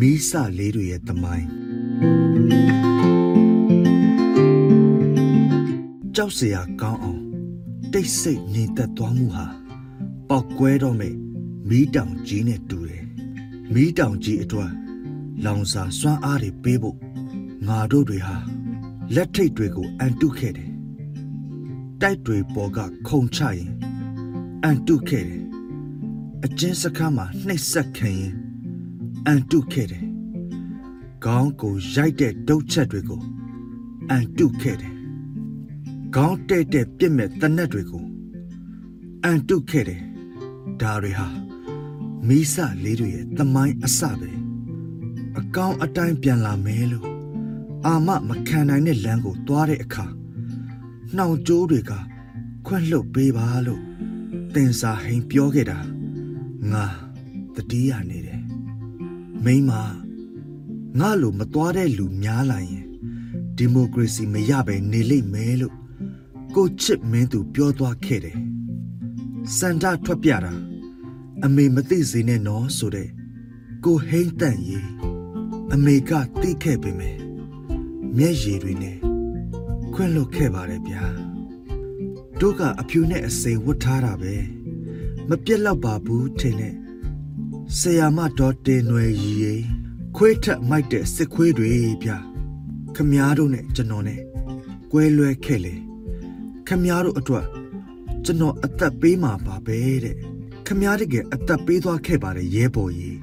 မီးစလေးတွေရဲ့သမိုင်းကြောက်စရာကောင်းအောင်တိတ်ဆိတ်ငြိမ်သက်သွားမှုဟာပောက်ကွဲတော့မဲ့မီးတောင်ကြီးနဲ့တူတယ်မီးတောင်ကြီးအတွက်လောင်စာစွမ်းအားတွေပေးဖို့ငါတို့တွေဟာလက်ထိတ်တွေကိုအန်တုခဲ့တယ်တိုက်တွေပေါ်ကခုံချရင်အန်တုခဲ့တယ်အကျဉ်းစခန်းမှာနှိပ်စက်ခံရင် အန်တုခဲ့တယ်။ခေါင်းကိုရိုက်တဲ့ဒုတ်ချက်တွေကိုအန်တုခဲ့တယ်။ခေါင်းတဲ့တဲ့ပြစ်မဲ့တနက်တွေကိုအန်တုခဲ့တယ်။ဒါတွေဟာမိစလေးတွေရဲ့သမိုင်းအစပဲ။အကောင်အတိုင်းပြန်လာမယ်လို့အာမမခံနိုင်တဲ့လမ်းကိုသွားတဲ့အခါနှောင်ကြိုးတွေကခွန့်လှုပ်ပေးပါလို့တင်စာဟိန်ပြောခဲ့တာငါတတိယနေတယ် မိမငါလိုမသွားတဲ့လူများလာရင်ဒီမိုကရေစီမရပဲနေလိမ့်မယ်လို့ကိုချစ်မင်းသူပြောသွားခဲ့တယ်စန္ဒထွက်ပြတာအမေမသိစေနဲ့နော်ဆိုတဲ့ကိုဟိမ့်တန့်ရေးအမေကသိခဲ့ပေမယ်မျက်ရည်တွေနဲ့ခွင့်လွတ်ခဲ့ပါတယ်ဗျာတို့ကအဖြူနဲ့အစိမ်ဝတ်ထားတာပဲမပြက်တော့ပါဘူးထင်တဲ့ ဆရာမတော်တင်နွယ်ရီရေခွေးထက်မိုက်တဲ့စစ်ခွေးတွေဗျခမည်းတော်နဲ့ကျွန်တော်နဲ့ကွဲလွဲခဲ့လေခမည်းတော်အတွက်ကျွန်တော်အသက်ပေးမှာပါပဲတဲ့ခမည်းတကယ်အသက်ပေးသွားခဲ့ပါတယ်ရဲဘော်ကြီး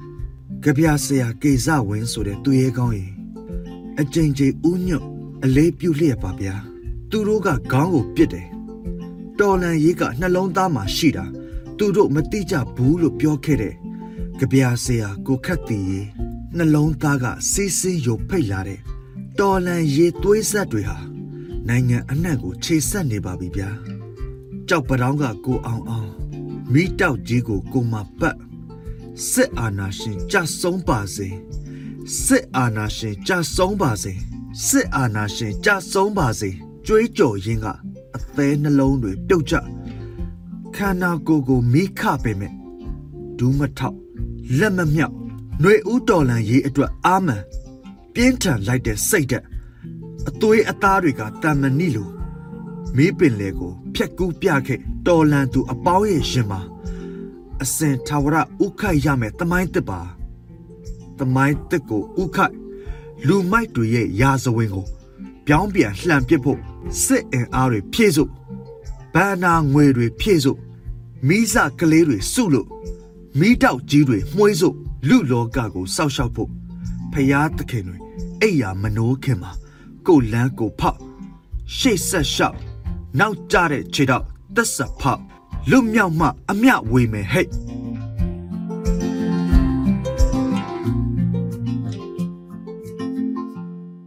ကြပြဆရာကေဇဝင်းဆိုတဲ့သူရဲကောင်းကြီးအကျဉ်းချင်းဥညွတ်အလေးပြုလျက်ပါဗျာသူတို့ကခေါင်းကိုပြစ်တယ်တော်လန်ရေးကနှလုံးသားမှာရှိတာသူတို့မတိကြဘူးလို့ပြောခဲ့တဲ့ ကြပြာဆရာကိုခတ်တီရေနှလုံးသားကစီးစင်းယိုဖိတ်လာတဲ့တော်လန်ရေသွေးဆက်တွေဟာနိုင်ငံအနှံ့ကိုခြေဆက်နေပါပြီဗျာကြောက်ပတောင်းကကိုအောင်အောင်မိတောက်ကြီးကိုကိုမပတ်စစ်အာဏာရှင်ကြဆုံးပါစေစစ်အာဏာရှင်ကြဆုံးပါစေစစ်အာဏာရှင်ကြဆုံးပါစေကြွေးကြော်ရင်းကအသေးနှလုံးတွေပြုတ်ကျခန္ဓာကိုယ်ကိုမိခပေမဲ့ဒူးမထောက် လက်မမြောက်ຫນွေဦးတော်လန်ရေးအတွက်အာမန်ပြင်းထန်လိုက်တဲ့စိတ်ဓာတ်အသွေးအသားတွေကတန်မဏိလိုမီးပင်လေကိုဖြက်ကူးပြခဲ့တော်လန်သူအပေါင်းရဲ့ရှင်မှာအစင်ထာဝရဥခိုက်ရမယ်တမိုင်းတစ်ပါတမိုင်းတစ်ကိုဥခိုက်လူမိုက်တွေရဲ့ရာဇဝင်ကိုပြောင်းပြန်လှန်ပစ်ဖို့စစ်အင်အားတွေဖြည့်စုပ်ဘန္နာငွေတွေဖြည့်စုပ်မိစကလေးတွေစုလို့ မိတောက်ကြီးတွေမှုေးစုပ်လူလောကကိုစောက်ရှောက်ဖို့ဖယားသခင်တွေအိယာမနိုးခင်မှာကိုလန်းကိုဖောက်ရှေ့ဆက်လျှောက်နောက်ကြတဲ့ခြေတော့တက်ဆက်ဖောက်လွတ်မြောက်မှအမျှဝေမယ်ဟဲ့